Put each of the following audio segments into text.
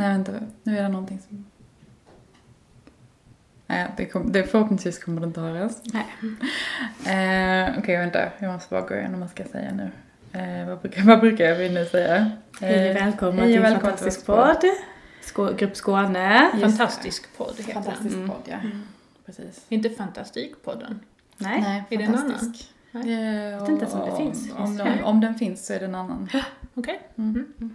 Nej, vänta. Nu är det någonting som... Nej, det, kom, det förhoppningsvis kommer det inte höras. Nej. Eh, Okej, vänta. Jag måste bara gå igenom vad ska jag säga nu. Eh, vad, brukar, vad brukar jag nu säga? Hej och Eh, välkomna till välkomna Fantastisk podd. Skå, Grupp Skåne. Just Fantastisk podd heter Fantastisk den. podd, ja. Precis. Inte Fantastikpodden. Nej. Nej, Är det en fantastisk. Nej. Eh, vet inte ens om det finns. Om, om, om den finns så är det en annan. Okej. Mm.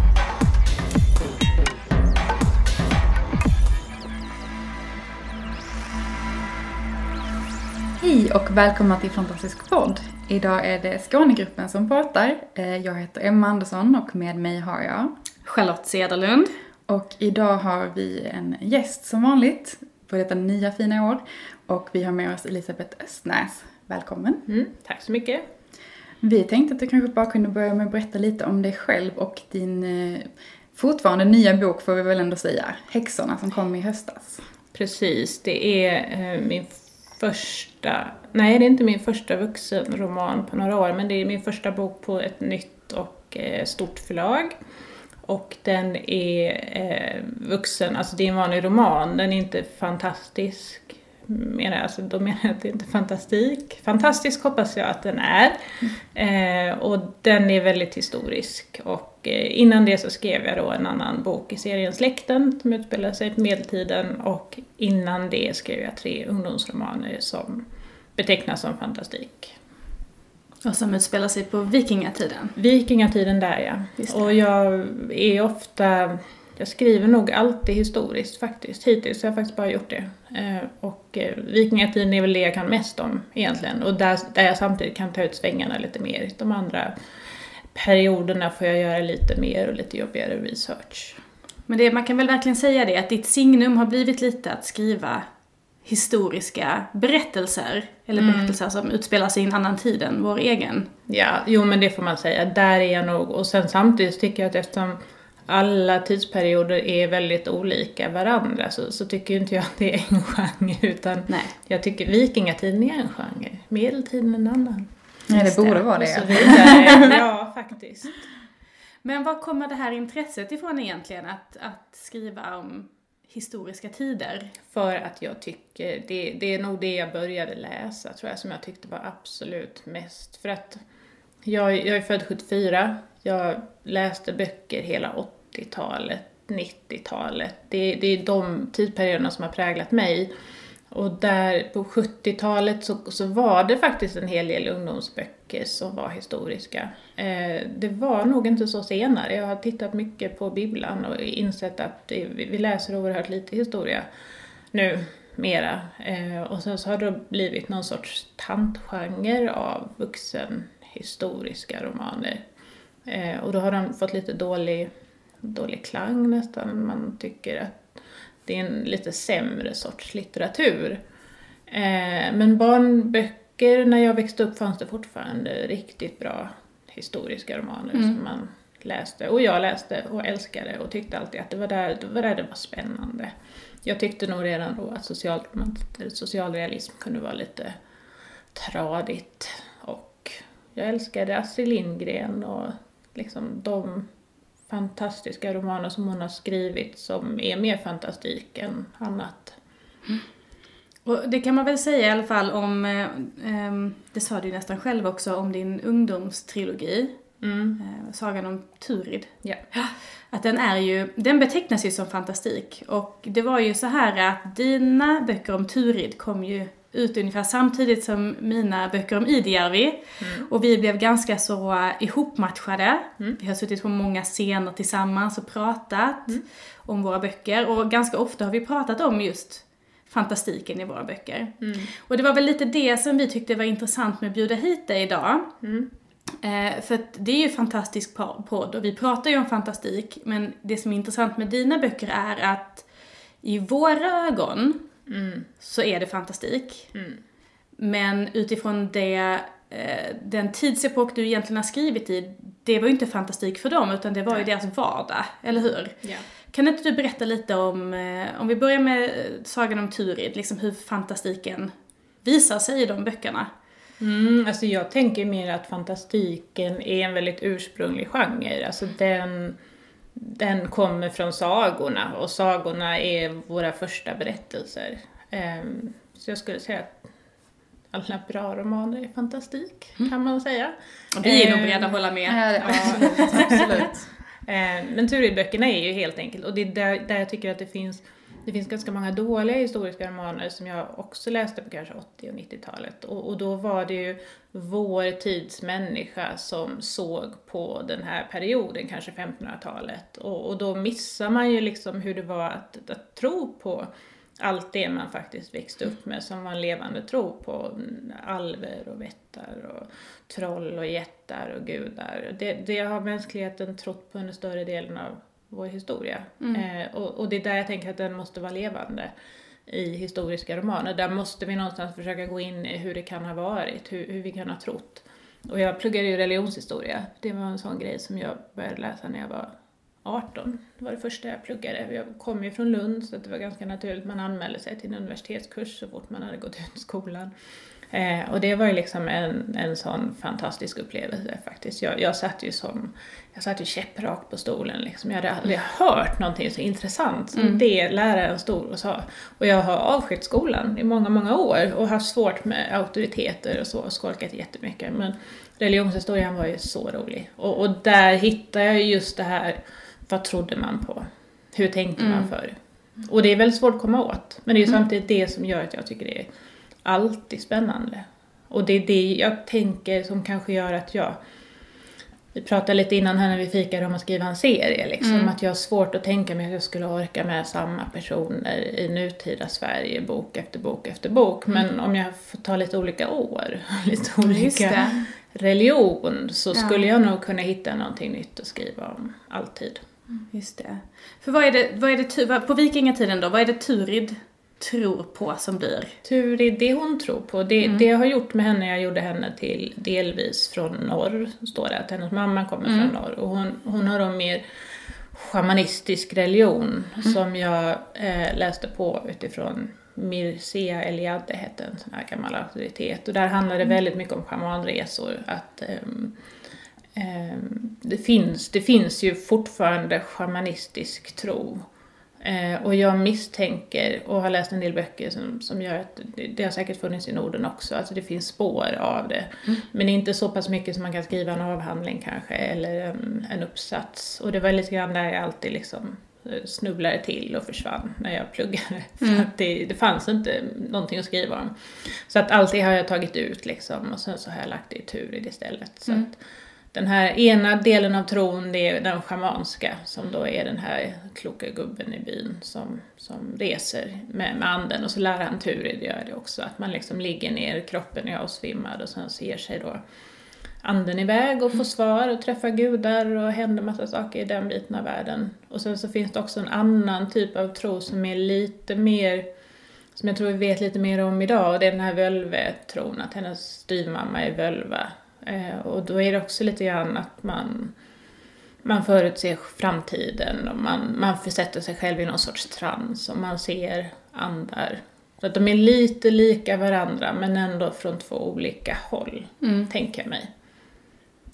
Hej och välkomna till Fantastisk podd. Idag är det Skånegruppen som pratar. Eh, Jag heter Emma Andersson och med mig har jag. Charlotte Cederlund. Och idag har vi en gäst som vanligt på detta nya fina år. Och vi har med oss Elisabeth Östnäs. Välkommen. Mm, tack så mycket. Vi tänkte att du kanske bara kunde börja med att berätta lite om dig själv och din eh, fortfarande nya bok får vi väl ändå säga, Häxorna som kom i höstas. Precis, det är eh, min första, nej det är inte min första vuxenroman på några år, men det är min första bok på ett nytt och eh, stort förlag. Och den är eh, vuxen, alltså det är en vanlig roman, den är inte fantastisk. Menar jag, alltså, då menar jag att det inte är fantastik. Fantastisk hoppas jag att den är. Eh, och den är väldigt historisk. Och eh, innan det så skrev jag då en annan bok i serien Släkten som utspelar sig på medeltiden. Och innan det skrev jag tre ungdomsromaner som betecknas som fantastik. Och som utspelar sig på vikingatiden. Vikingatiden där ja. Och jag är ofta, jag skriver nog alltid historiskt faktiskt. Hittills har jag faktiskt bara gjort det. Eh, och eh, vikingatiden är väl det jag kan mest om egentligen. Och där, där jag samtidigt kan ta ut svängarna lite mer. De andra perioderna får jag göra lite mer och lite jobbigare research. Men det, man kan väl verkligen säga det, att ditt signum har blivit lite att skriva historiska berättelser. Eller berättelser som utspelar sig i en annan tid än vår egen. Ja, jo men det får man säga. Där är jag nog. Och sen samtidigt tycker jag att eftersom alla tidsperioder är väldigt olika varandra så, så tycker inte jag att det är en genre utan Nej. jag tycker vikingatiden är en genre, medeltiden en annan. Nej, det borde vara det. Ja, faktiskt. Men var kommer det här intresset ifrån egentligen? Att, att skriva om historiska tider? För att jag tycker, det, det är nog det jag började läsa tror jag som jag tyckte var absolut mest. För att jag, jag är född 74, jag läste böcker hela 80-talet, 90-talet. Det, det är de tidsperioderna som har präglat mig. Och där på 70-talet så, så var det faktiskt en hel del ungdomsböcker som var historiska. Eh, det var nog inte så senare. Jag har tittat mycket på bibblan och insett att det, vi läser oerhört lite historia nu mera. Eh, och sen så har det blivit någon sorts tantgenre av vuxenhistoriska romaner. Eh, och då har de fått lite dålig, dålig klang nästan. Man tycker att det är en lite sämre sorts litteratur. Eh, men barnböcker, när jag växte upp fanns det fortfarande riktigt bra historiska romaner som man läste. Och jag läste och älskade och tyckte alltid att det var där det var, där det var spännande. Jag tyckte nog redan då att socialrealism kunde vara lite tradigt. Och jag älskade Astrid Lindgren och liksom de fantastiska romaner som hon har skrivit som är mer fantastik än annat. Och det kan man väl säga i alla fall om, eh, ehm, det sa du ju nästan själv också, om din ungdomstrilogi. Mm. Eh, Sagan om Turid. Ja. Att den är ju, den betecknas ju som fantastik. Och det var ju så här att dina böcker om Turid kom ju ut ungefär samtidigt som mina böcker om Idjärvi. Och vi blev ganska så eh, ihopmatchade. Vi har suttit på många scener tillsammans och pratat om våra böcker. Och ganska ofta har vi pratat om just fantastiken i våra böcker. Och det var väl lite det som vi tyckte var intressant med att bjuda hit dig idag. Eh, för att det är ju en fantastisk po- podd och vi pratar ju om fantastik, men det som är intressant med dina böcker är att i våra ögon så är det fantastik. Men utifrån det eh, den tidsepok du egentligen har skrivit i, det var ju inte fantastik för dem utan det var ju deras vardag, eller hur? Ja. Kan inte du berätta lite om, eh, om vi börjar med Sagan om Turid, liksom hur fantastiken visar sig i de böckerna? Mm, alltså jag tänker mer att fantastiken är en väldigt ursprunglig genre. Alltså den, den kommer från sagorna och sagorna är våra första berättelser. Ehm, så jag skulle säga att alla bra romaner är fantastik, kan man säga. Och vi är nog Ehm, beredda att hålla med. Ja, absolut, absolut. Eh, Men Turidböckerna är ju helt enkelt, och det är där, där jag tycker att det finns, det finns ganska många dåliga historiska romaner som jag också läste på kanske 80 och 90-talet. Och, och då var det ju vår tids människa som såg på den här perioden, kanske 1500-talet. Och, och då missar man ju liksom hur det var att, att tro på allt det man faktiskt växte upp med som var en levande tro på alver och vättar och troll och jättar och gudar. Det, det har mänskligheten trott på under större delen av vår historia. Eh, och, och det är där jag tänker att den måste vara levande i historiska romaner. Där måste vi någonstans försöka gå in i hur det kan ha varit, hur, hur vi kan ha trott. Och jag pluggade ju religionshistoria. Det var en sån grej som jag började läsa när jag var 18. Det var det första jag pluggade. Jag kom ju från Lund så det var ganska naturligt. Man anmälde sig till en universitetskurs så fort man hade gått ut skolan. Eh, och det var ju liksom en, en sån fantastisk upplevelse faktiskt. Jag, jag satt ju som, jag satt ju käpprakt på stolen liksom. Jag hade aldrig hört någonting så intressant som det läraren stod och sa. Och jag har avskytt skolan i många, många år och haft svårt med auktoriteter och så och skolkat jättemycket. Men religionshistorien var ju så rolig. Och, och där hittade jag just det här, vad trodde man på? Hur tänkte man förr? Och det är väldigt svårt att komma åt. Men det är ju samtidigt det som gör att jag tycker det är alltid spännande. Och det är det jag tänker som kanske gör att jag vi pratade lite innan här när vi fikade om att skriva en serie, liksom, att jag har svårt att tänka mig att jag skulle orka med samma personer i nutida Sverige, bok efter bok efter bok. Men om jag får ta lite olika år, lite olika religion, så Ja. skulle jag nog kunna hitta någonting nytt att skriva om, alltid. Just det. För vad är det, vad är det på vikingatiden då, vad är det Turid tror på som blir? Turid, det hon tror på, det, det jag har gjort med henne, jag gjorde henne till delvis från norr, står det, att hennes mamma kommer från norr. Och hon, hon har då mer shamanistisk religion som jag eh, läste på utifrån Mircea Eliade hette en sån här gammal auktoritet. Och där handlar det väldigt mycket om shamanresor. Att, ehm, ehm, det, finns, det finns ju fortfarande shamanistisk tro. Eh, och jag misstänker, och har läst en del böcker som, som gör att det, det har säkert funnits i Norden också, alltså det finns spår av det. Men inte så pass mycket som man kan skriva en avhandling kanske, eller en, en uppsats. Och det var lite grann där jag alltid liksom eh, snubblade till och försvann när jag pluggade. För att det, det fanns inte någonting att skriva om. Så att allt det har jag tagit ut liksom, och sen så har jag lagt det i Turid istället. Så att, den här ena delen av tron, det är den schamanska, som då är den här kloka gubben i byn som, som reser med, med anden. Och så lär han Turid göra det också, att man liksom ligger ner, kroppen är avsvimmad och sen så ger sig då anden iväg och får svar och träffar gudar och händer massa saker i den biten av världen. Och sen så finns det också en annan typ av tro som är lite mer som jag tror vi vet lite mer om idag och det är den här völvetron, att hennes styvmamma är völva. Eh, och då är det också lite grann att man, man förutser framtiden och man, man försätter sig själv i någon sorts trans och man ser andar. Så att de är lite lika varandra men ändå från två olika håll, tänker jag mig.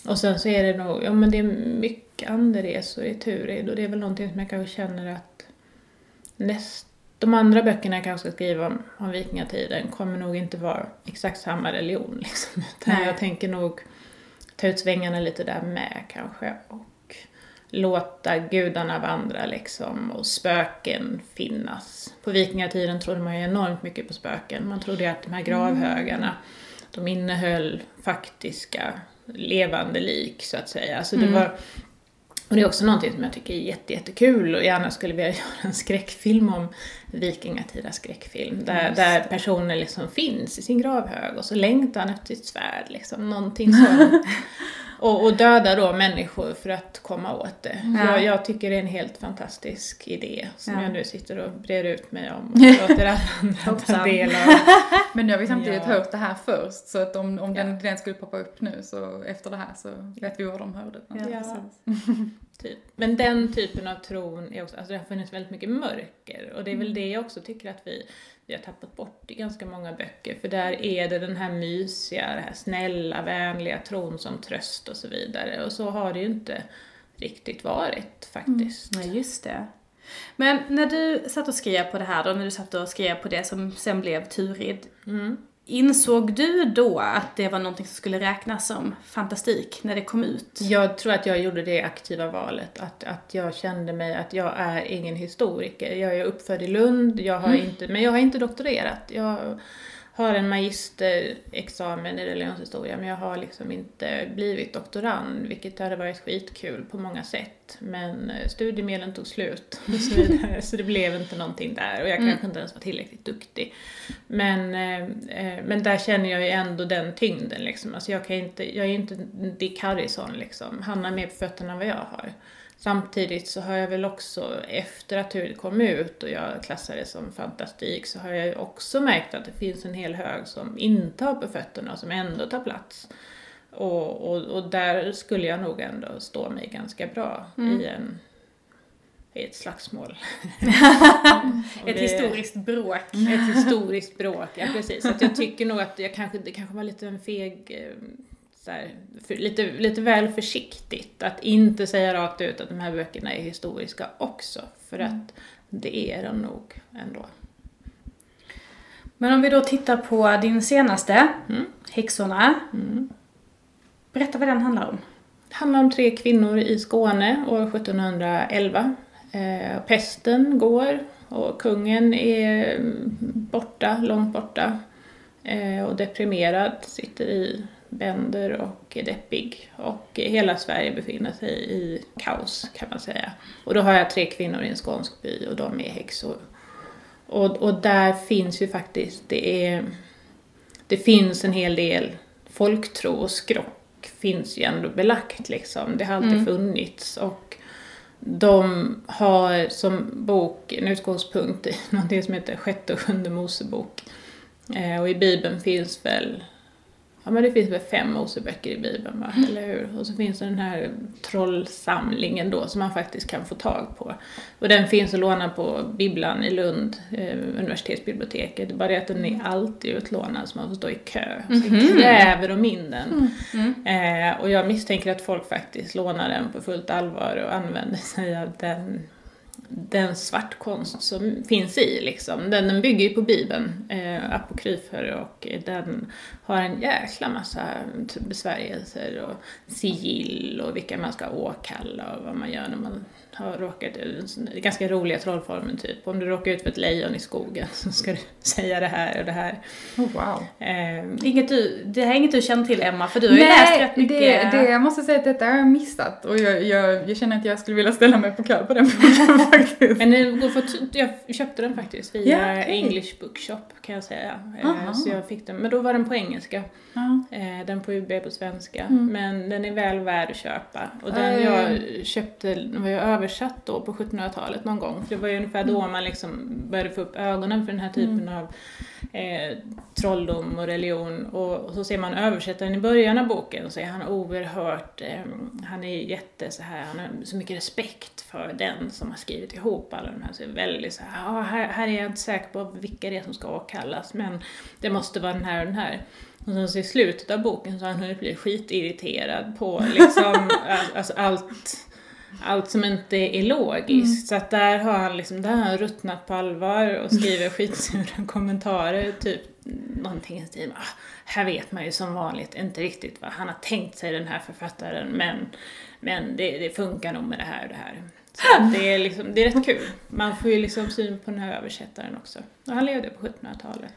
Och sen så är det nog, ja men det är mycket anderesor i Turid och det är väl någonting som jag kanske känner att näst, de andra böckerna jag kanske ska skriva om, om vikingatiden kommer nog inte vara exakt samma religion liksom. Utan Nej. jag tänker nog ta ut svängarna lite där med kanske och låta gudarna vandra liksom och spöken finnas. På vikingatiden trodde man ju enormt mycket på spöken. Man trodde ju att de här gravhögarna, de innehöll faktiska levande lik så att säga. Så det var och det är också någonting som jag tycker är jätte, jättekul och gärna skulle vilja göra en skräckfilm om vikingatida skräckfilm. Där, där personen liksom finns i sin gravhög och så längtar han efter sitt svärd. Liksom, någonting sånt. Och, och döda då människor för att komma åt det. Ja. Jag, jag tycker det är en helt fantastisk idé som Ja. jag nu sitter och brer ut mig om och låter alla andra ta del av. Men nu har vi samtidigt Ja. hört det här först, så att om, om den, den skulle poppa upp nu så efter det här så vet vi vad de hörde. Ja, Ja. Typ. Men den typen av tron är också, alltså det har funnits väldigt mycket mörker och det är Mm. väl det jag också tycker att vi, vi har tappat bort i ganska många böcker för där är det den här mysiga, det här snälla, vänliga tron som tröst och så vidare och så har det ju inte riktigt varit faktiskt. Nej, just det. Men när du satt och skrev på det här då, när du satt och skrev på det som sen blev Turid, Mm. Insåg du då att det var någonting som skulle räknas som fantastik när det kom ut? Jag tror att jag gjorde det aktiva valet, att, att jag kände mig att jag är ingen historiker. Jag är uppfödd i Lund, jag har inte, men jag har inte doktorerat. Jag har en magisterexamen i religionshistoria men jag har liksom inte blivit doktorand, vilket hade varit skitkul på många sätt. Men eh, studiemedlen tog slut och så vidare, så det blev inte någonting där och jag Mm. kanske inte ens var tillräckligt duktig. Men, eh, eh, men där känner jag ju ändå den tyngden liksom. Alltså jag, kan inte, jag är ju inte Dick Harrison liksom. Han har mer på fötterna än vad jag har. Samtidigt så har jag väl också, efter att Turid kom ut och jag klassade det som fantastik, så har jag ju också märkt att det finns en hel hög som inte har på fötterna och som ändå tar plats. Och, och, och där skulle jag nog ändå stå mig ganska bra i, en, i ett slagsmål. Ett det- historiskt bråk. ett historiskt bråk, ja precis. Att jag tycker nog att jag kanske, det kanske var lite en feg, eh, här, för, lite, lite väl försiktigt att inte säga rakt ut att de här böckerna är historiska också. För att det är de nog ändå. Men om vi då tittar på din senaste, Mm. Häxorna. Mm. Berätta vad den handlar om. Det handlar om tre kvinnor i Skåne år 1711. Eh, pesten går och kungen är mm, borta, långt borta. Eh, och deprimerad, sitter i bänder och är deppig. Och hela Sverige befinner sig i kaos kan man säga. Och då har jag tre kvinnor i en skånsk by och de är häxor. Och, och där finns ju faktiskt, det är, det finns en hel del folktro och skrock finns ju ändå belagt liksom. Det har alltid funnits och de har som bok en utgångspunkt i någonting som heter sjätte och sjunde Mosebok. Eh, och i Bibeln finns väl Ja men det finns väl fem Moseböcker i Bibeln va, eller hur? Och så finns det den här trollsamlingen då som man faktiskt kan få tag på. Och den finns att låna på bibblan i Lund, eh, universitetsbiblioteket. Bara det att den är alltid utlånad så man får stå i kö. Så kräver de in den. Eh, och jag misstänker att folk faktiskt lånar den på fullt allvar och använder sig av den den svartkonst som finns i liksom. Den, den bygger ju på Bibeln, eh, apokryfer och den har en jäkla massa typ besvärjelser och sigill och vilka man ska åkalla och vad man gör när man har råkat ut. Det är ganska roliga trollformen typ. Om du råkar ut för ett lejon i skogen så ska du säga det här och det här. Oh, wow. Eh, Inget du, det här är inget du känner till Emma, för du har ju läst rätt mycket. det, det, jag måste säga att detta har jag missat och jag, jag, jag känner att jag skulle vilja ställa mig på kö på den punkten faktiskt. Men går för, jag köpte den faktiskt via Ja, okej. English Bookshop kan jag säga. Eh. Så jag fick den, men då var den på engelska. Ja. Eh, Den på UB på svenska. Mm. Men den är väl värd att köpa. Och den Eh. jag köpte var ju översatt då på 1700-talet någon gång. För det var ju ungefär då Mm. man liksom började få upp ögonen för den här typen av eh, trolldom och religion. Och, och så ser man översättaren i början av boken så är han oerhört, eh, han är jätte så här, han har så mycket respekt för den som har skrivit ihop alla de här. Så är väldigt så här, "Ja, här, här är jag inte säker på vilka det är som ska åkallas men det måste vara den här och den här. Och sen så i slutet av boken så har han hunnit bli skitirriterad på liksom, alltså allt allt som inte är logiskt. Så att där har han liksom, där har han ruttnat på allvar och skriver skitsura kommentarer. Typ någonting i stil ah, här vet man ju som vanligt inte riktigt vad han har tänkt sig den här författaren men, men det, det funkar nog med det här och det här. Så det är liksom, det är rätt kul. Man får ju liksom syn på den här översättaren också. Och han levde på 1700-talet.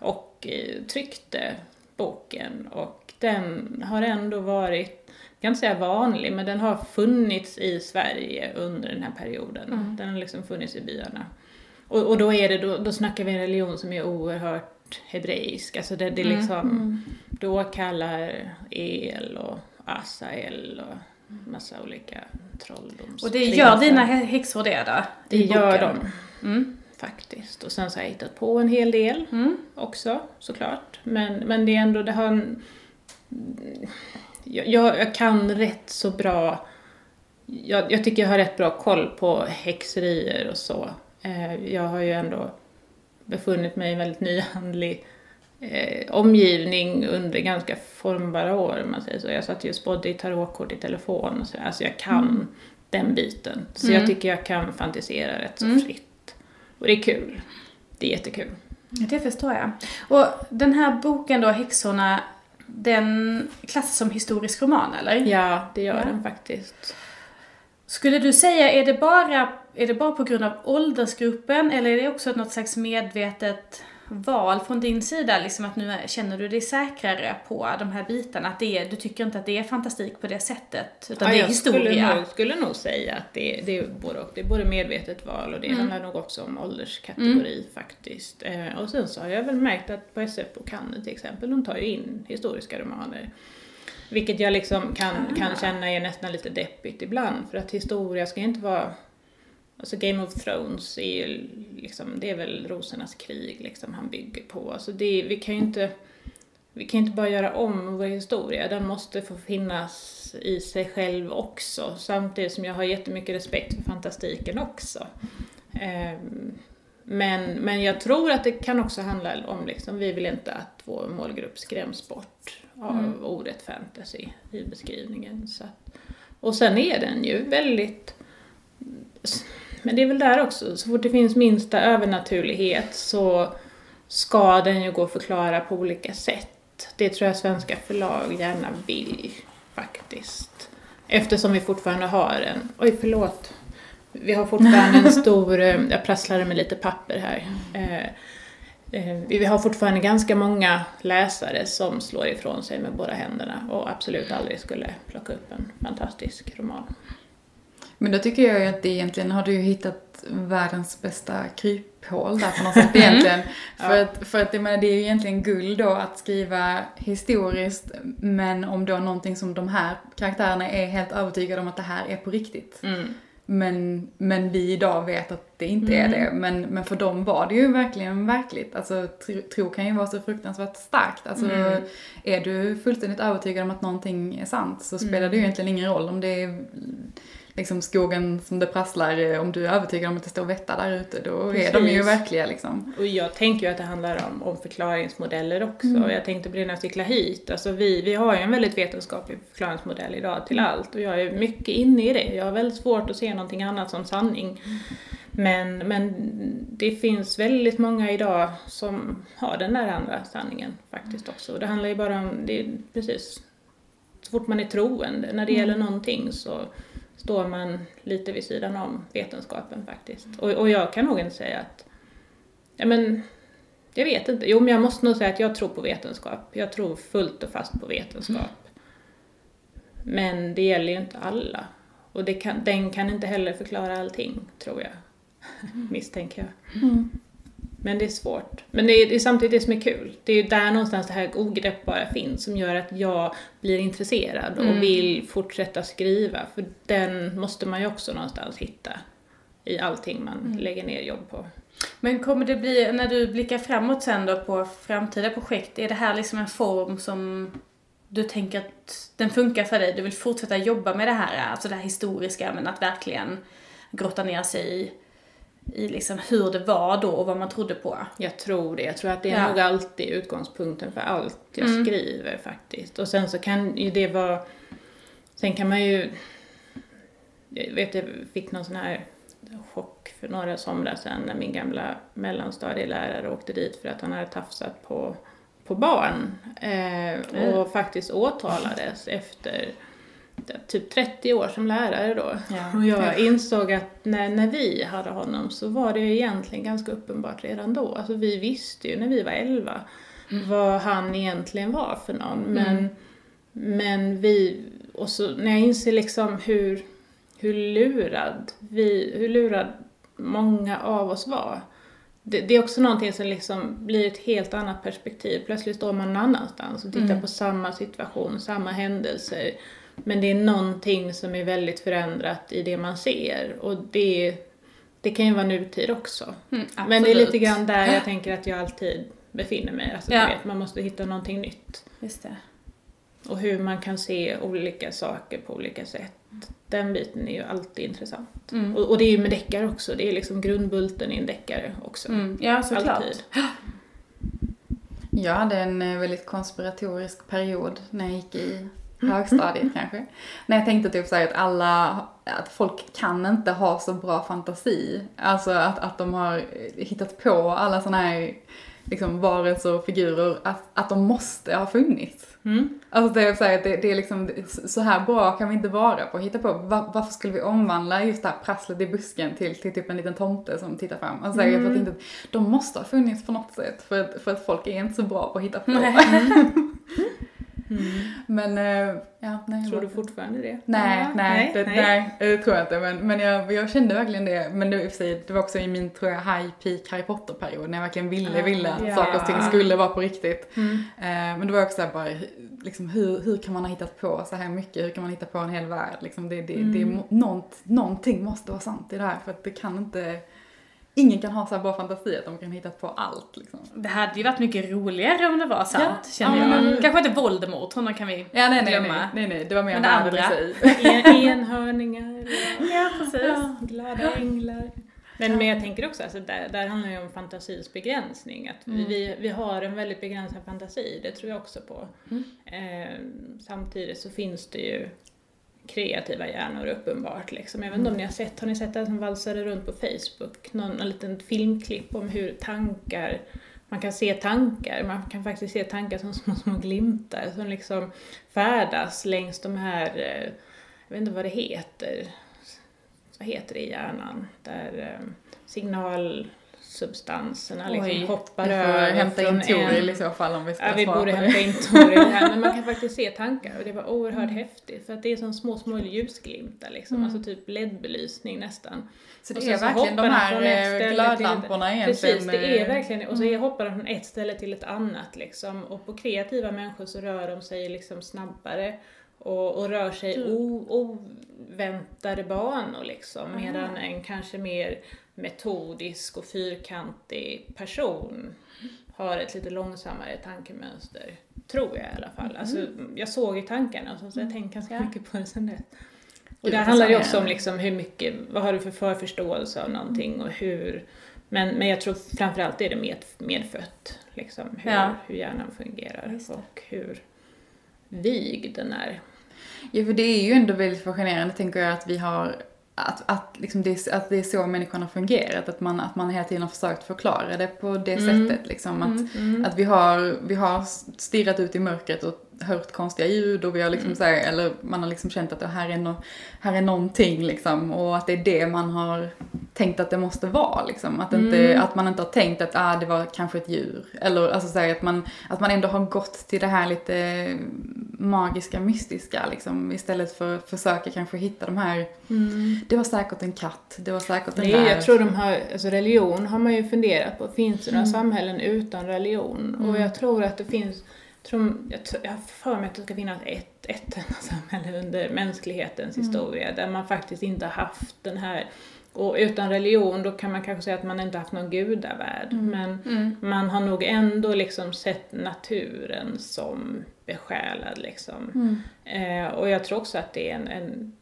Och eh, tryckte boken och den har ändå varit jag kan inte säga vanlig, men den har funnits i Sverige under den här perioden. Den har liksom funnits i byarna. Och, och då, är det, då, då snackar vi en religion som är oerhört hebreisk. Alltså det, det är liksom, då kallar El och Asael och massa olika trolldoms... Och det gör dina hä- häxor det då? Det gör de. Mm. Faktiskt. Och sen så har jag hittat på en hel del Mm. också såklart. Men, men det är ändå, det har en... Jag, jag kan rätt så bra... Jag, jag tycker jag har rätt bra koll på häxerier och så. Eh, jag har ju ändå befunnit mig i en väldigt nyhandlig eh, omgivning under ganska formbara år, om man säger så. Jag satt ju och spådde i tarotkort i telefon och så. Alltså jag kan den biten. Så jag tycker jag kan fantisera rätt så fritt. Och det är kul. Det är jättekul. Det förstår jag. Och den här boken då, Häxorna, den klassas som historisk roman, eller? Ja, det gör Ja. den faktiskt. Skulle du säga, är det, bara, är det bara på grund av åldersgruppen eller är det också något slags medvetet val från din sida? Liksom att nu känner du dig säkrare på de här bitarna? Att det är, du tycker inte att det är fantastik på det sättet, utan det är jag historia? Skulle nog, skulle nog säga att det, det, är både och. Det är både medvetet val och det Mm. handlar nog också om ålderskategori faktiskt. Eh, och sen så har jag väl märkt att på SF Bokhandeln till exempel, de tar ju in historiska romaner. Vilket jag liksom kan, Ah. kan känna är nästan lite deppigt ibland, för att historia ska inte vara Alltså Game of Thrones är ju liksom, det är väl rosornas krig liksom han bygger på. Alltså det, vi kan ju inte, vi kan inte bara göra om vår historia, den måste få finnas i sig själv också. Samtidigt som jag har jättemycket respekt för fantastiken också. Ehm, Men, men jag tror att det kan också handla om, liksom, vi vill inte att vår målgrupp skräms bort av ordet fantasy i beskrivningen. Så att, och sen är den ju väldigt men det är väl där också, så fort det finns minsta övernaturlighet så ska den ju gå att förklara på olika sätt. Det tror jag svenska förlag gärna vill, faktiskt. Eftersom vi fortfarande har en, oj förlåt, vi har fortfarande en stor, eh, jag prasslade med lite papper här. Eh, eh, Vi har fortfarande ganska många läsare som slår ifrån sig med båda händerna och absolut aldrig skulle plocka upp en fantastisk roman. Men då tycker jag ju att det egentligen har du ju hittat världens bästa kryphål där på något sätt egentligen. För att, för att jag menar, det är ju egentligen guld då att skriva historiskt, men om då någonting som de här karaktärerna är helt övertygade om att det här är på riktigt. Mm. Men, men vi idag vet att det inte är det. Men, men för dem var det ju verkligen verkligt. Alltså tro, tro kan ju vara så fruktansvärt starkt. Alltså är du fullständigt övertygad om att någonting är sant så spelar det ju egentligen ingen roll om det är liksom skogen som det prasslar. Om du är övertygad om att det står vättar där ute då är de ju Precis. verkliga liksom. Och jag tänker ju att det handlar om, om förklaringsmodeller också. Jag tänkte på det när jag cyklade hit. Alltså vi, vi har ju en väldigt vetenskaplig förklaringsmodell idag till allt och jag är mycket inne i det. Jag har väldigt svårt att se någonting annat som sanning. Men, men det finns väldigt många idag som har den där andra sanningen faktiskt också. Och det handlar ju bara om, det precis, så fort man är troende när det gäller någonting så står man lite vid sidan om vetenskapen faktiskt. Och, och jag kan nog inte säga att, ja men, jag vet inte. Jo men jag måste nog säga att jag tror på vetenskap. Jag tror fullt och fast på vetenskap. Men det gäller ju inte alla. Och det kan, den kan inte heller förklara allting, tror jag. Misstänker jag. Mm. Men det är svårt. Men det är, det är samtidigt det som är kul. Det är ju där någonstans det här ogreppbara finns som gör att jag blir intresserad och vill fortsätta skriva. För den måste man ju också någonstans hitta i allting man lägger ner jobb på. Men kommer det bli, när du blickar framåt sen då på framtida projekt, är det här liksom en form som du tänker att den funkar för dig? Du vill fortsätta jobba med det här, alltså det här historiska, men att verkligen grotta ner sig i, i liksom hur det var då och vad man trodde på? Jag tror det. Jag tror att det är Ja. nog alltid utgångspunkten för allt jag skriver faktiskt. Och sen så kan ju det vara... Sen kan man ju... Jag vet, jag fick någon sån här chock för några somrar sedan när min gamla mellanstadielärare åkte dit för att han hade tafsat på, på barn. Eh, och faktiskt åtalades efter typ 30 år som lärare då. Ja. Och jag insåg att när, när vi hade honom så var det ju egentligen ganska uppenbart redan då. Alltså vi visste ju när vi var 11 vad han egentligen var för någon. Men, men vi, och så när jag inser liksom hur, hur lurad vi, hur lurad många av oss var. det, det är också någonting som liksom blir ett helt annat perspektiv. Plötsligt står man någon annanstans och tittar Mm. på samma situation, samma händelser. Men det är någonting som är väldigt förändrat i det man ser. Och det, det kan ju vara nutid också. Mm, Men det är lite grann där jag tänker att jag alltid befinner mig. Alltså, Ja. vet, man måste hitta någonting nytt. Just det. Och hur man kan se olika saker på olika sätt. Den biten är ju alltid intressant. Mm. Och, och det är ju med deckare också. Det är liksom grundbulten i en deckare också. Mm. Ja, såklart. Alltid. Jag hade en eh, väldigt konspiratorisk period när jag gick i högstadiet kanske. När jag tänkte typ såhär att alla, att folk kan inte ha så bra fantasi. Alltså att, att de har hittat på alla såna här liksom varelser och figurer, att, att de måste ha funnits. Mm. Alltså det är, så här, det, det är liksom, så här bra kan vi inte vara på att hitta på. Va- varför skulle vi omvandla just det här prasslet i busken till, till typ en liten tomte som tittar fram? Alltså jag Mm. att inte, de måste ha funnits på något sätt för att, för att folk är inte så bra på att hitta på. Men, eh, ja, nej. Tror du fortfarande det? Nej, Ja, nej, det, nej. det tror jag inte. Men, men jag, jag kände verkligen det. Men det, var i och för sig, det var också i min, tror jag, high peak Harry Potter-period. När jag verkligen ville, Ah, ville att ja. saker och ting skulle vara på riktigt. Mm. Eh, men det var också bara, liksom, hur, hur kan man ha hittat på så här mycket? Hur kan man hitta på en hel värld? Liksom, det, det, det Mm. må- nånt, någonting måste vara sant i det här. För att det kan inte, ingen kan ha så här bra fantasi att de kan hitta på allt. Liksom. Det hade ju varit mycket roligare om det var sant, Ja. känner Ja, jag. men- Kanske inte Voldemort, honom kan vi Ja, nej, nej, glömma. nej, nej, nej, det var mer Men det andra. enhörningar. Ja, precis. Ja, glada änglar. Men, men jag tänker också, alltså, där, där handlar det ju om fantasins begränsning. Att Mm. vi, vi har en väldigt begränsad fantasi, det tror jag också på. Mm. Eh, samtidigt så finns det ju kreativa hjärnor uppenbart. Liksom. Jag vet inte om ni har sett, har ni sett det som valsade runt på Facebook? Någon, någon liten filmklipp om hur tankar, man kan se tankar, man kan faktiskt se tankar som små, små glimtar som liksom färdas längs de här, eh, jag vet inte vad det heter, vad heter det i hjärnan, där eh, signalsubstanserna liksom Oj, hoppar Vi får över hämta in Toril i så fall om vi ska Ja, vi borde hämta in Toril här, men man kan faktiskt se tankar och det var oerhört Mm. häftigt för att det är som små, små ljusglimtar liksom, alltså typ LED-belysning nästan. Så det är så verkligen de här från ett eh, ställe glödlamporna till- egentligen. Precis, det är eh, verkligen Och så hoppar de från ett ställe till ett annat liksom. Och på kreativa människor så rör de sig liksom snabbare och, och rör sig o, oväntade banor liksom. Medan en kanske mer metodisk och fyrkantig person har ett lite långsammare tankemönster. Tror jag i alla fall. Alltså, jag såg ju tankarna och så, jag har tänkt ganska mycket på det sen dess. Och vad handlar det också om liksom hur mycket, vad har du för förförståelse av någonting och hur men, men jag tror framförallt är det med, medfött, liksom, hur, Ja. hur hjärnan fungerar det. och hur vig den är. Ja, för det är ju ändå väldigt fascinerande, tänker jag, att vi har att, att, liksom det, att det är så människan har fungerat, att man, att man hela tiden har försökt förklara det på det Mm. sättet. Liksom, att, Mm. att vi har, vi har stirrat ut i mörkret och hört konstiga ljud och vi har liksom Mm. så här, eller man har liksom känt att det här är, no, här är någonting liksom och att det är det man har tänkt att det måste vara liksom. Att, inte, Mm. att man inte har tänkt att ah, det var kanske ett djur. Eller alltså så här, att, man, att man ändå har gått till det här lite magiska, mystiska liksom. Istället för att försöka kanske hitta de här, det var säkert en katt, det var säkert en räv. jag tror de har, alltså religion har man ju funderat på, finns det Mm. några samhällen utan religion? Och jag tror att det finns, tror, jag, har för mig att det ska finnas ett, ett enda samhälle under mänsklighetens Mm. historia där man faktiskt inte har haft den här och utan religion då kan man kanske säga att man inte haft någon gudavärld Mm. men man har nog ändå liksom sett naturen som besjälad liksom. Mm. Eh, och jag tror också att det är en, en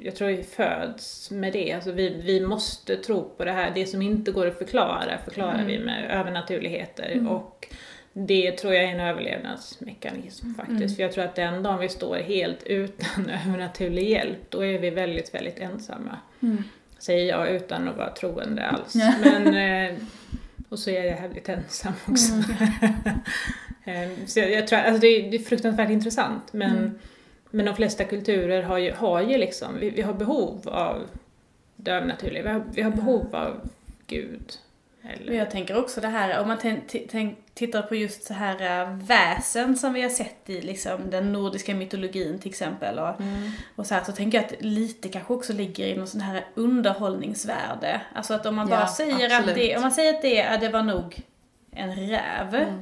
jag tror vi föds med det, alltså vi, vi måste tro på det här, det som inte går att förklara förklarar vi med övernaturligheter och det tror jag är en överlevnadsmekanism faktiskt, för jag tror att den dagen vi står helt utan övernaturlig hjälp, då är vi väldigt, väldigt ensamma. Mm. Säger jag utan att vara troende alls. Men, eh, och så är jag jävligt ensam också. Eh, så jag, jag tror, alltså det, är, det är fruktansvärt intressant men, Mm. men de flesta kulturer har ju, har ju liksom, vi, vi har behov av det övernaturliga, vi har, vi har behov av Gud. Eller? Jag tänker också det här, om man tittar på just så här äh, väsen som vi har sett i liksom, den nordiska mytologin till exempel. Och, Mm. och så här, så tänker jag att lite kanske också ligger i någon sån här underhållningsvärde. Alltså att om man bara Ja, säger att det, om man säger att det, det var nog en räv. Mm.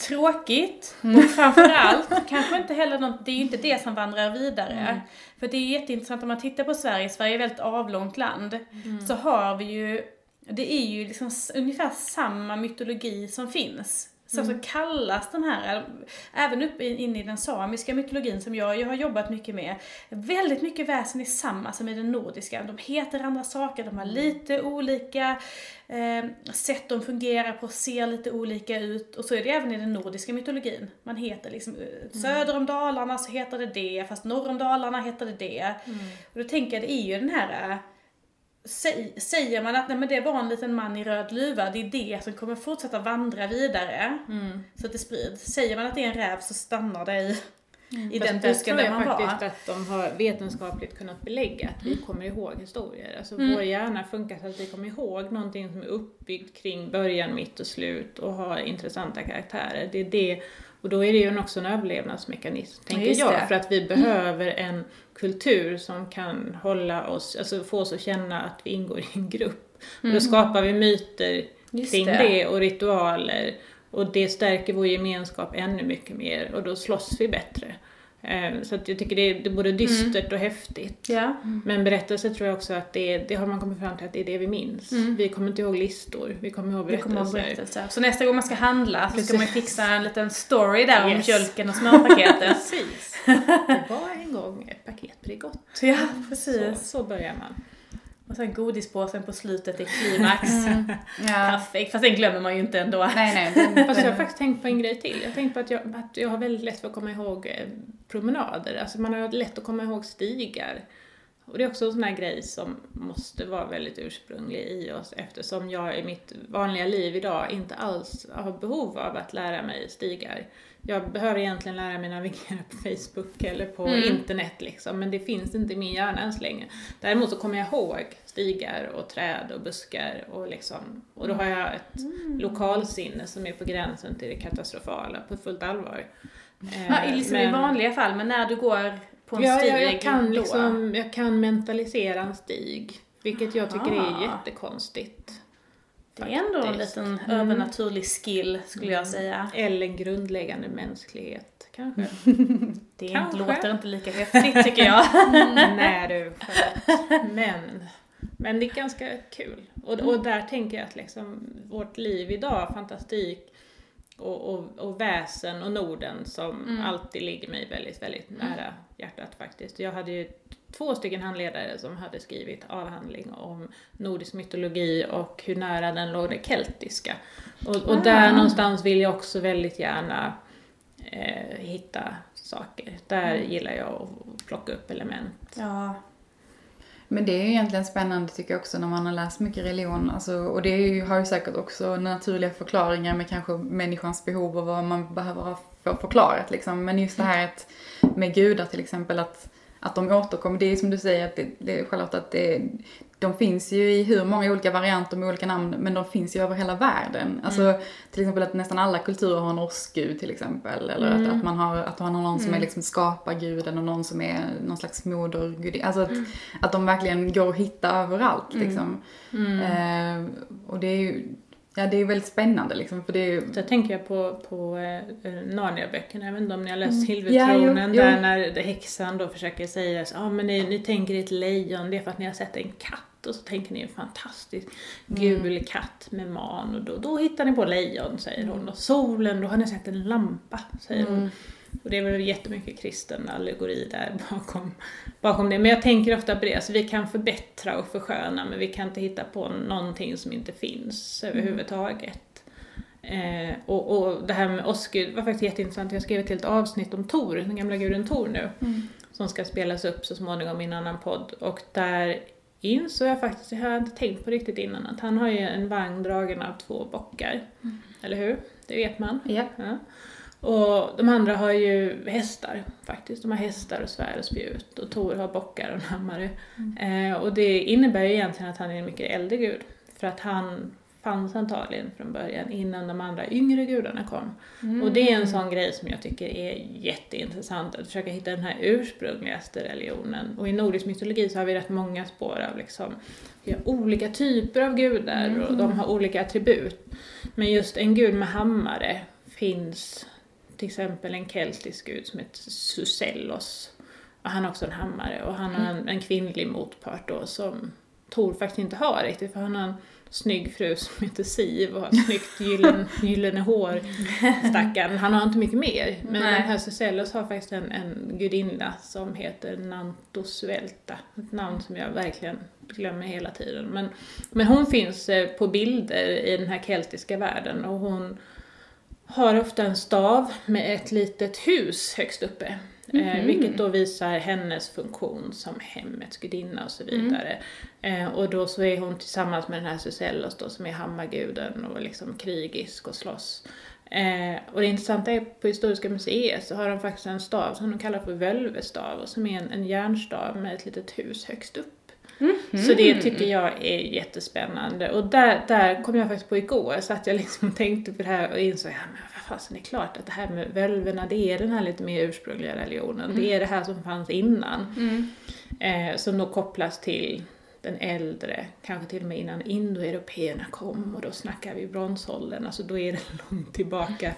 Tråkigt och framförallt kanske inte heller något, det är ju inte det som vandrar vidare. Mm. För det är ju jätteintressant om man tittar på Sverige, Sverige är ett väldigt avlångt land. Mm. Så har vi ju, det är ju liksom ungefär samma mytologi som finns. Så, Mm. så kallas den här, även uppe in i den samiska mytologin som jag, jag har jobbat mycket med, väldigt mycket väsen är samma som i den nordiska. De heter andra saker, de har Mm. lite olika eh, sätt de fungerar på, ser lite olika ut. Och så är det även i den nordiska mytologin. Man heter liksom, Mm. eh, söder om Dalarna så heter det det, fast norr om Dalarna heter det det. Mm. Och då tänker jag, det är ju den här eh, säger man att nej, men det var en liten man i röd luva, det är det som kommer fortsätta vandra vidare. Mm. Så att det sprids. Säger man att det är en räv så stannar det i, i Fast den där busken tror där jag man faktiskt var. att de har vetenskapligt kunnat belägga att vi kommer ihåg historier. Alltså Mm. vår hjärna funkar så att vi kommer ihåg någonting som är uppbyggt kring början, mitt och slut och har intressanta karaktärer. Det är det, och då är det ju också en överlevnadsmekanism, tänker jag. det. För att vi behöver en kultur som kan hålla oss, alltså få oss att känna att vi ingår i en grupp. Och då skapar vi myter Mm. Just kring det. det. och ritualer. Och det stärker vår gemenskap ännu mycket mer och då slåss vi bättre. Eh, Så att jag tycker det är, det är både dystert och häftigt. Ja. Men berättelse tror jag också att det, det har man kommit fram till att det är det vi minns. Vi kommer inte ihåg listor, vi kommer ihåg Vi kommer berättelser. ihåg berättelser. Så nästa gång man ska handla så ska man fixa en liten story där om Yes. mjölken och smörpaketet. Precis. Det var en gång ett paket Bregott. ja, Så, precis. så börjar man. Och sen godispåsen på slutet i klimax. Ja. Perfekt, fast den glömmer man ju inte ändå. Nej, nej. Fast jag har faktiskt tänkt på en grej till. Jag har tänkt på att jag, att jag har väldigt lätt för att komma ihåg eh, promenader. Alltså man har lätt att komma ihåg stigar. Och det är också en sån här grej som måste vara väldigt ursprunglig i oss eftersom jag i mitt vanliga liv idag inte alls har behov av att lära mig stigar. Jag behöver egentligen lära mig navigera på Facebook eller på Mm. internet liksom, men det finns inte i min hjärna än så länge. Däremot så kommer jag ihåg stigar och träd och buskar och liksom, och då har jag ett Mm. lokalsinne som är på gränsen till det katastrofala på fullt allvar. Eh, Ja, liksom i vanliga fall, men när du går på en ja, stig ja, jag, kan liksom, jag kan mentalisera en stig, vilket jag tycker Aha. är jättekonstigt. Det är ändå en liten Mm. övernaturlig skill skulle jag säga. Eller en grundläggande mänsklighet, kanske. Det Kanske. låter inte lika häftigt tycker jag. Nej du. Men, men det är ganska kul. Och, och där tänker jag att liksom vårt liv idag, fantastik och, och, och väsen och Norden som alltid ligger mig väldigt, väldigt nära hjärtat faktiskt. Jag hade ju två stycken handledare som hade skrivit avhandling om nordisk mytologi och hur nära den låg det keltiska. Och, och där någonstans vill jag också väldigt gärna eh, hitta saker. Där gillar jag att plocka upp element. Ja, Men det är ju egentligen spännande tycker jag också när man har läst mycket religion. Alltså, och det ju, har ju säkert också naturliga förklaringar med kanske människans behov och vad man behöver ha för förklarat liksom. Men just det här att, med gudar till exempel, att, att de återkommer. Det är som du säger, att det, det Charlotte, att det, de finns ju i hur många olika varianter med olika namn, men de finns ju över hela världen. Alltså till exempel att nästan alla kulturer har en årsgud till exempel. Eller att, att man har, att man har någon som är liksom skaparguden och någon som är någon slags modergud. Alltså att, att de verkligen går att hitta överallt liksom. Eh, och det är ju, ja det är väldigt spännande liksom för det är Så tänker jag på, på eh, Narnia-böckerna, jag vet inte om ni har läst Ja, Silvertronen, jo, jo. där när häxan då försöker säga så, ah, men ni, ni tänker ett lejon, det är för att ni har sett en katt och så tänker ni en fantastisk gul katt med man och då, då hittar ni på lejon, säger hon. Och solen, då har ni sett en lampa, säger hon. Och det är väl jättemycket kristen allegori där bakom, bakom det. Men jag tänker ofta på det, alltså vi kan förbättra och försköna men vi kan inte hitta på någonting som inte finns överhuvudtaget. Eh, och, och det här med Osgud var faktiskt jätteintressant. Jag skrev ett helt avsnitt om Tor, den gamla guden Tor nu. Som ska spelas upp så småningom i en annan podd. Och där insåg jag faktiskt, jag inte tänkt på riktigt innan, att han har ju en vagn dragen av två bockar. Eller hur? Det vet man. ja. Ja. Och de andra har ju hästar faktiskt. De har hästar och svärd och spjut. Och Tor har bockar och en hammare. Eh, och det innebär ju egentligen att han är en mycket äldre gud. För att han fanns antagligen från början innan de andra yngre gudarna kom. Och det är en sån grej som jag tycker är jätteintressant, att försöka hitta den här ursprungligaste religionen. Och i nordisk mytologi så har vi rätt många spår av liksom, olika typer av gudar och de har olika attribut. Men just en gud med hammare finns till exempel en keltisk gud som heter Susellos. Och han har också en hammare och han har en, en kvinnlig motpart då som Tor faktiskt inte har riktigt för han har en snygg fru som heter Siv och har snyggt gyllene, gyllene hår, stackarn. Han har inte mycket mer. Men Nej. den här Susellos har faktiskt en, en gudinna som heter Nantosvelta. Ett namn som jag verkligen glömmer hela tiden. Men, men hon finns eh, på bilder i den här keltiska världen och hon har ofta en stav med ett litet hus högst uppe. Eh, vilket då visar hennes funktion som hemmets gudinna och så vidare. Eh, och då så är hon tillsammans med den här Susellos då som är hammarguden och liksom krigisk och slåss. Eh, och det intressanta är på Historiska museet så har de faktiskt en stav som de kallar för völvestav och som är en, en järnstav med ett litet hus högst upp. Så det tycker jag är jättespännande. Och där, där kom jag faktiskt på igår, så att jag liksom tänkte på det här och insåg, ja men vad fasen, det är klart att det här med völverna, det är den här lite mer ursprungliga religionen. Det är det här som fanns innan. Eh, som då kopplas till den äldre, kanske till och med innan indoeuropeerna kom och då snackar vi bronsåldern, alltså då är det långt tillbaka.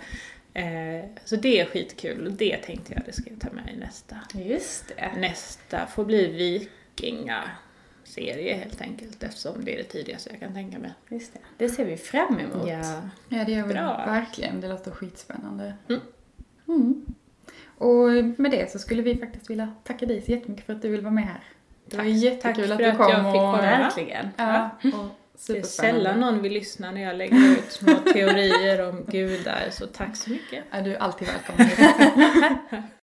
Eh, så det är skitkul och det tänkte jag, ska jag ta med i nästa. Just det. Nästa får bli vikingaserie helt enkelt eftersom det är det tidigaste jag kan tänka mig. Just det. Det ser vi fram emot. Ja. Ja, det gör vi Bra. verkligen. Det låter skitspännande. Mm. Mm. Och med det så skulle vi faktiskt vilja tacka dig så jättemycket för att du vill vara med här. Det var Tack. jättekul Tack att för du att kom. jag fick och, komma. Verkligen. Ja, och Det är sällan någon vill lyssna när jag lägger ut små teorier om gudar, så tack så mycket. Ja, du är alltid välkommen.